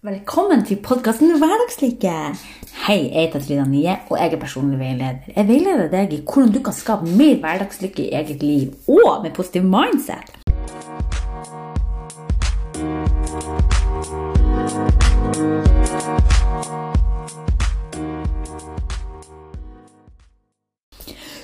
Velkommen til podkasten Hverdagslike. Hei, jeg heter Trina Nye, og jeg er personlig veileder. Jeg veileder deg i hvordan du kan skape mer hverdagslykke i eget liv, og med positiv mindset.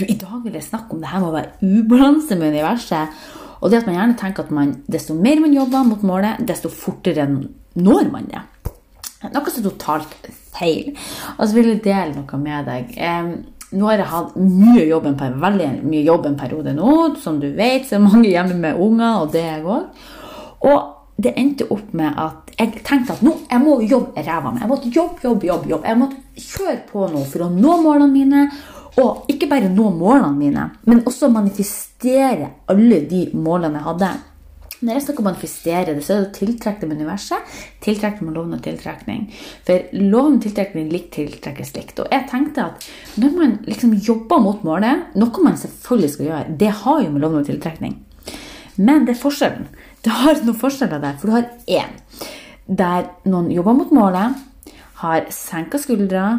Du, I dag vil jeg snakke om det her med å være ubalanse med universet. Og det at man gjerne tenker at man, desto mer man jobber mot målet, desto fortere når man det. Noe som er totalt feil. Og så vil jeg dele noe med deg. nå har jeg hatt mye jobb en, veldig mye jobb en periode nå. Som du vet, så er mange hjemme med unger, og det er jeg òg. Og det endte opp med at jeg tenkte at nå, jeg må jobbe ræva mi. Jeg måtte jobbe, jobbe, jobbe, jobbe. Jeg måtte kjøre på nå for å nå målene mine. Og ikke bare nå målene mine, men også manifestere alle de målene jeg hadde. Når jeg snakker om å manifestere det, så er det å tiltrekke det med universet. Tiltrekke med loven og tiltrekning. For loven og tiltrekning likt tiltrekkes likt. Og jeg tenkte at når man liksom jobber mot målet, noe man selvfølgelig skal gjøre, det har jo med loven og tiltrekning. Men det er forskjellen. Det har noen forskjeller der. For du har én der noen jobber mot målet, har senka skuldre,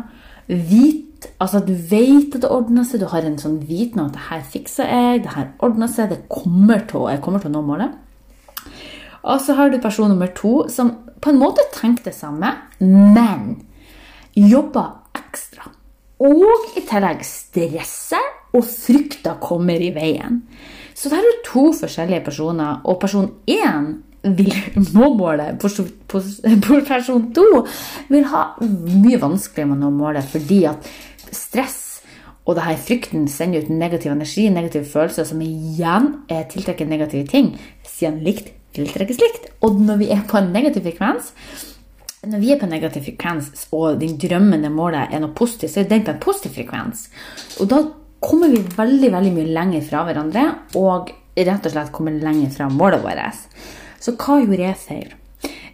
hvit Altså, du vet at det ordner seg, du har en sånn viten om at det her fikser jeg, det her ordner seg, det kommer til, jeg kommer til å nå målet. Og så har du person nummer to som på en måte tenker det samme, men jobber ekstra. Og i tillegg stresser, og frykta kommer i veien. Så der er det to forskjellige personer, og person én vil nå målet. Person to vil ha mye vanskeligere med å nå målet fordi at stress og det her frykten sender ut negativ energi, negative følelser, som igjen tiltrekker negative ting, siden likt tiltrekkes likt. Og når vi er på en negativ frekvens, når vi er på en negativ frekvens, og din drømmende målet er noe positivt, så er den på en positiv frekvens. Og da kommer vi veldig veldig mye lenger fra hverandre, og rett og slett kommer lenger fra målet vårt. Så hva gjorde jeg feil?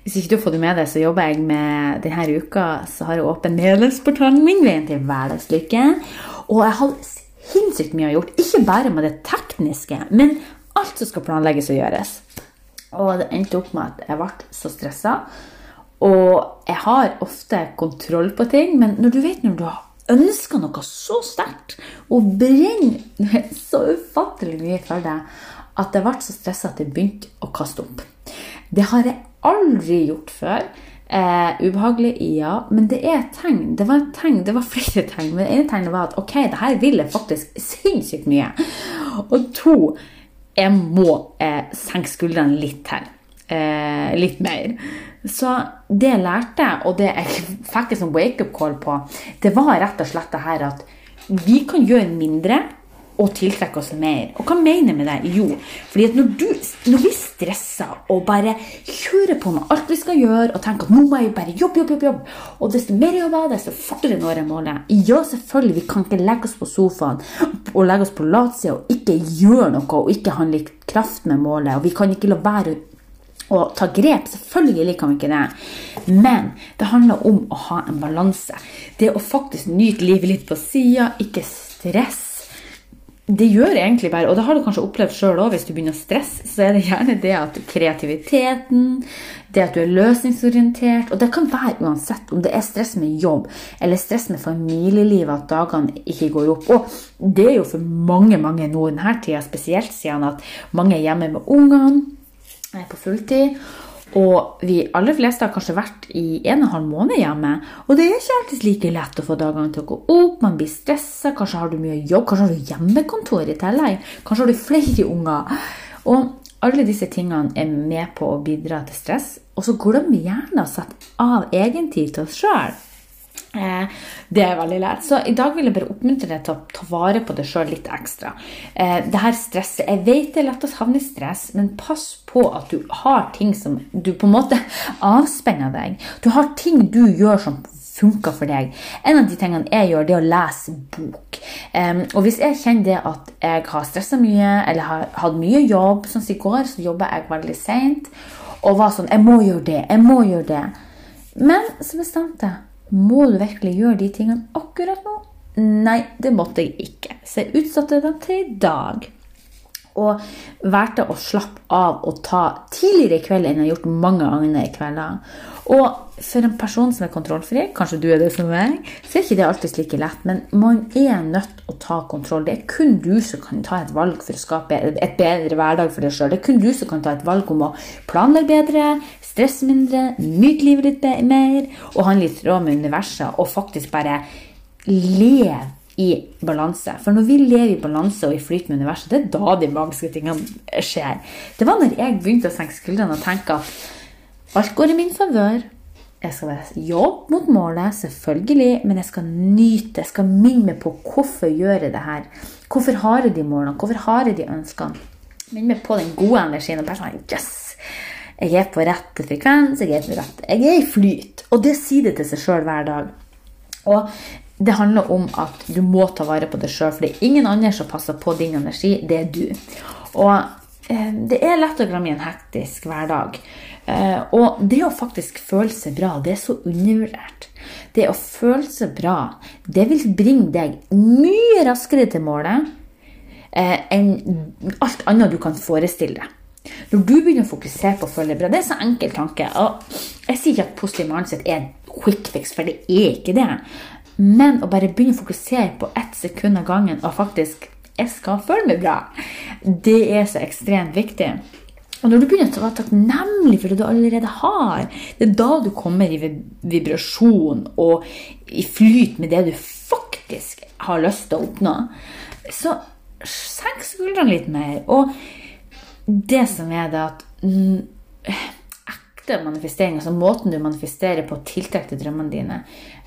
Hvis ikke du fått det med deg, så jobber jeg med denne uka så har jeg åpen medlemsportalen min, Veien til hverdagslykke. Og jeg har sinnssykt mye å gjøre. Ikke bare med det tekniske, men alt som skal planlegges og gjøres. Og det endte opp med at jeg ble så stressa. Og jeg har ofte kontroll på ting, men når du vet når du har ønska noe så sterkt og brenner så ufattelig mye for det, at jeg ble så stressa at jeg begynte å kaste opp. Det har jeg aldri gjort før. Eh, ubehagelig, ja, men det er et tegn. Det var et tegn, det var flere tegn. Men det ene tegnet var at ok, det her vil jeg faktisk sinnssykt mye. Og to, jeg må eh, senke skuldrene litt til. Eh, litt mer. Så det jeg lærte, og det jeg fikk en wake-up call på, det var rett og slett det her at vi kan gjøre mindre og tiltrekke oss mer. Og hva mener jeg med det? Jo, fordi at når, du, når vi stresser og bare kjører på med alt vi skal gjøre, og tenker at nå må jeg bare jobbe, jobbe, jobbe, jobb, og desto mer jobber, desto fortere når jeg målet. Ja, selvfølgelig, vi kan ikke legge oss på sofaen og legge oss på latsida og ikke gjøre noe og ikke ha litt kraft med målet. Og vi kan ikke la være å ta grep. Selvfølgelig kan vi ikke det. Men det handler om å ha en balanse. Det å faktisk nyte livet litt på sida, ikke stress det gjør egentlig bare, og det har du kanskje opplevd sjøl òg, hvis du begynner å stresse, så er det gjerne det at kreativiteten, det at du er løsningsorientert Og det kan være uansett om det er stress med jobb eller stress med familielivet, at dagene ikke går opp. Og det er jo for mange mange nå denne tida, spesielt siden at mange er hjemme med ungene på fulltid. Og vi aller fleste har kanskje vært i en og en halv måned hjemme. Og det er ikke alltid like lett å få dagene til å gå opp. Man blir stressa. Kanskje har du mye jobb. Kanskje har du hjemmekontor i tillegg. Kanskje har du flere unger. Og alle disse tingene er med på å bidra til stress. Og så glemmer vi gjerne å sette av egentid til oss sjøl. Eh, det er veldig lett. Så i dag vil jeg bare oppmuntre deg til å ta vare på deg sjøl litt ekstra. Eh, det her stresset Jeg vet det er lett å havne i stress, men pass på at du har ting som du på en måte avspenner deg. Du har ting du gjør som funker for deg. En av de tingene jeg gjør, det er å lese bok. og hvis jeg kjenner det at jeg har stressa mye, eller har hatt mye jobb som i går, så jobba jeg veldig seint og var sånn Jeg må gjøre det. Jeg må gjøre det. Men så bestemte jeg må du virkelig gjøre de tingene akkurat nå? Nei, det måtte jeg ikke, så jeg utsatte dem til i dag. Og valgte å slappe av og ta tidligere i kveld enn jeg har gjort mange ganger i kvelder. Og for en person som er kontrollfri, kanskje du er det som meg, så er ikke det alltid like lett. Men man er nødt å ta kontroll. Det er kun du som kan ta et valg for å skape et bedre hverdag for deg sjøl. Det er kun du som kan ta et valg om å planlegge bedre, stresse mindre, nyte livet litt mer og handle i tråd med universet og faktisk bare leve i balanse. For når vi lever i balanse og i flyt med universet, det er da de magiske tingene skjer. Det var når jeg begynte å senke skuldrene og tenke at alt går i min favør. Jeg skal være jobbe mot målet, selvfølgelig, men jeg skal nyte. Jeg skal minne meg på hvorfor jeg gjør det her. Hvorfor har jeg de målene? Hvorfor har jeg de ønskene? Minne meg på den gode energien. og bare sånn, yes, Jeg er på rett frekvens, jeg er, på rett, jeg er i flyt. Og det sier det til seg sjøl hver dag. Og det handler om at du må ta vare på deg sjøl, for det er ingen andre som passer på din energi, det er du. Og det er lett å glemme i en hektisk hverdag. Eh, og det å faktisk føle seg bra, det er så undervurdert. Det å føle seg bra, det vil bringe deg mye raskere til målet eh, enn alt annet du kan forestille deg. Når du begynner å fokusere på å føle deg bra, det er så enkel tanke. Og jeg sier ikke at positiv mindset er en quick fix, for det er ikke det. Men å bare begynne å fokusere på ett sekund av gangen og faktisk jeg skal føle meg bra, det er så ekstremt viktig. Og når du begynner å være takknemlig for det du allerede har, det er da du kommer i vibrasjon og i flyt med det du faktisk har lyst til å oppnå. Så senk skuldrene litt mer. Og det som er det at ekte manifestering, altså måten du manifesterer på å tiltrekke drømmene dine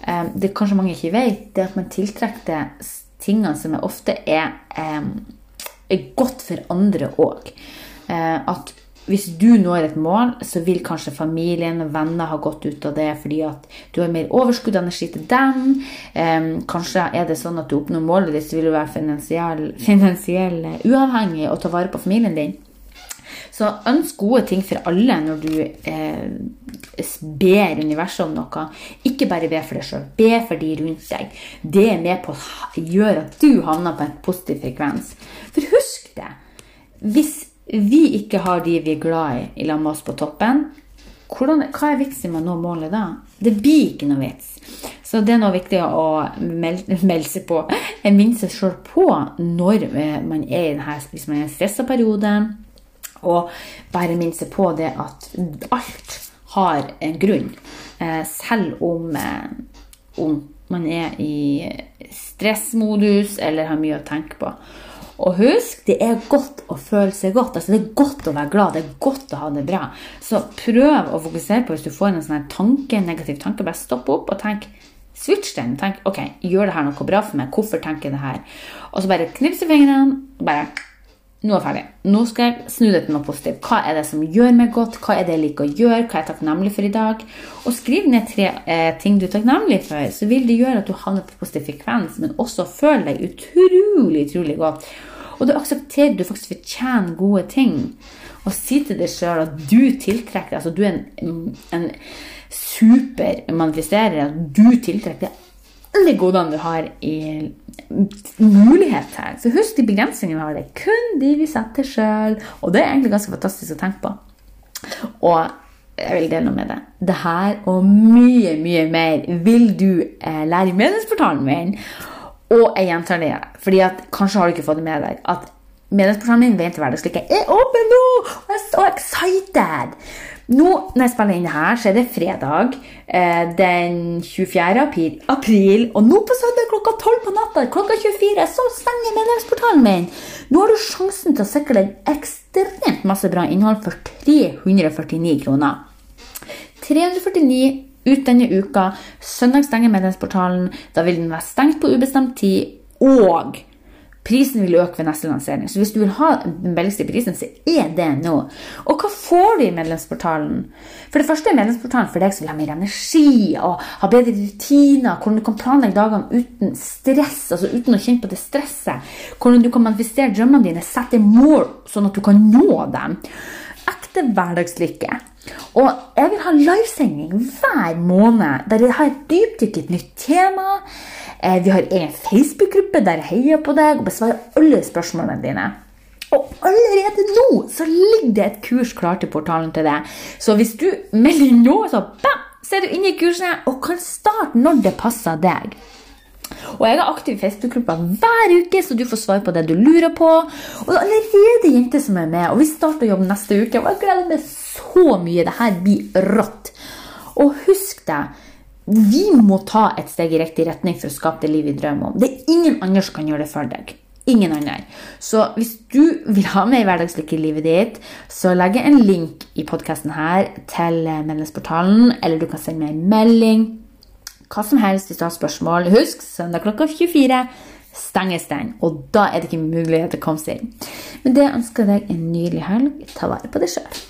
eh, Det kanskje mange ikke vet, det er at man tiltrekker tingene som ofte er, eh, er godt for andre òg. Eh, at hvis du når et mål, så vil kanskje familien og venner ha gått ut av det fordi at du har mer overskudd av energi til dem. kanskje er det sånn at du oppnår målet ditt, så vil du være finansiell, finansiell uavhengig og ta vare på familien din. Så ønsk gode ting for alle når du eh, ber universet om noe. Ikke bare be for deg sjøl, be for de rundt deg. Det er med på å gjøre at du havner på en positiv frekvens. For husk det. Hvis vi ikke har de vi er glad i, i lag med oss på toppen, hvordan, hva er vitsen med å nå målet da? Det blir ikke noe vits. Så det er noe viktig å melde, seg på. Jeg minner seg sjøl på når eh, man er i denne, hvis man er i en stressa periode og bare minne seg på det at alt har en grunn. Eh, selv om, eh, om man er i stressmodus eller har mye å tenke på. Og husk, det er godt å føle seg godt. Altså, det er godt å være glad. Det er godt å ha det bra. Så prøv å fokusere på hvis du får en sånn tanke, negativ tanke. Bare stopp opp og tenk. Switch den. Tenk ok, gjør det her noe bra for meg? Hvorfor tenker jeg det her? Og så bare knipse fingrene. bare nå er jeg ferdig. Nå skal jeg snu det til noe positivt. Hva er det som gjør meg godt? Hva er det jeg liker å gjøre? Hva er jeg takknemlig for i dag? Og skriv ned tre eh, ting du er takknemlig for, så vil det gjøre at du havner på positiv frekvens, men også føler deg utrolig, utrolig godt. Og du aksepterer du faktisk fortjener gode ting. Og si til deg sjøl at du tiltrekker Altså, du er en, en. At du tiltrekker alle godene du har i mulighet her. Så husk de begrensningene vi har. Det er kun de vi setter sjøl. Og det er egentlig ganske fantastisk å tenke på. Og jeg vil dele noe med deg. Det her og mye, mye mer vil du eh, lære i medlemsportalen min. Og jeg gjentar det, fordi kanskje har du ikke fått det med deg at medlemsportalen min Veien til hverdagslykke er åpen nå! Og jeg er så excited! Nå når jeg spiller inn her, så er det fredag eh, den 24. april, april. Og nå på søndag klokka 12 på natta klokka 24 så stenger medlemsportalen min. Nå har du sjansen til å sikre deg ekstremt masse bra innhold for 349 kroner. 349 ut denne uka. Søndag stenger medlemsportalen. Da vil den være stengt på ubestemt tid. Og Prisen vil øke ved neste lansering. Så hvis du vil ha den billigste prisen, så er det nå. Og hva får du i medlemsportalen? For det første er medlemsportalen for deg som vil ha mer energi og ha bedre rutiner. Hvordan du kan planlegge dagene uten stress, altså uten å kjenne på det stresset. Hvordan du kan manifestere drømmene dine, sette mål sånn at du kan nå dem. Ekte hverdagslykke. Og jeg vil ha livesending hver måned der jeg har et dypdykk i et nytt tema. Eh, vi har en Facebook-gruppe der jeg heier på deg og besvarer alle spørsmålene dine. Og allerede nå så ligger det et kurs klart i portalen til deg. Så hvis du melder nå, så, bam, så er du inne i kurset og kan starte når det passer deg. Og jeg er aktiv i Facebook-gruppa hver uke, så du får svar på det du lurer på. Og det er allerede jenter som er med, og vi starter jobb neste uke. Og jeg gleder meg så mye. Det her blir rått. Og husk det. vi må ta et steg i riktig retning for å skape det livet vi drømmer om. Det er ingen andre som kan gjøre det for deg. Ingen andre. Så hvis du vil ha mer hverdagslykke i livet ditt, så legger jeg en link i podkasten her til Medlemsportalen, eller du kan sende meg en melding hva som helst hvis du har spørsmål. Husk, søndag klokka 24 stenges den, og da er det ikke mulighet til å komme seg inn. Men det ønsker jeg deg en nydelig helg. Ta vare på deg sjøl.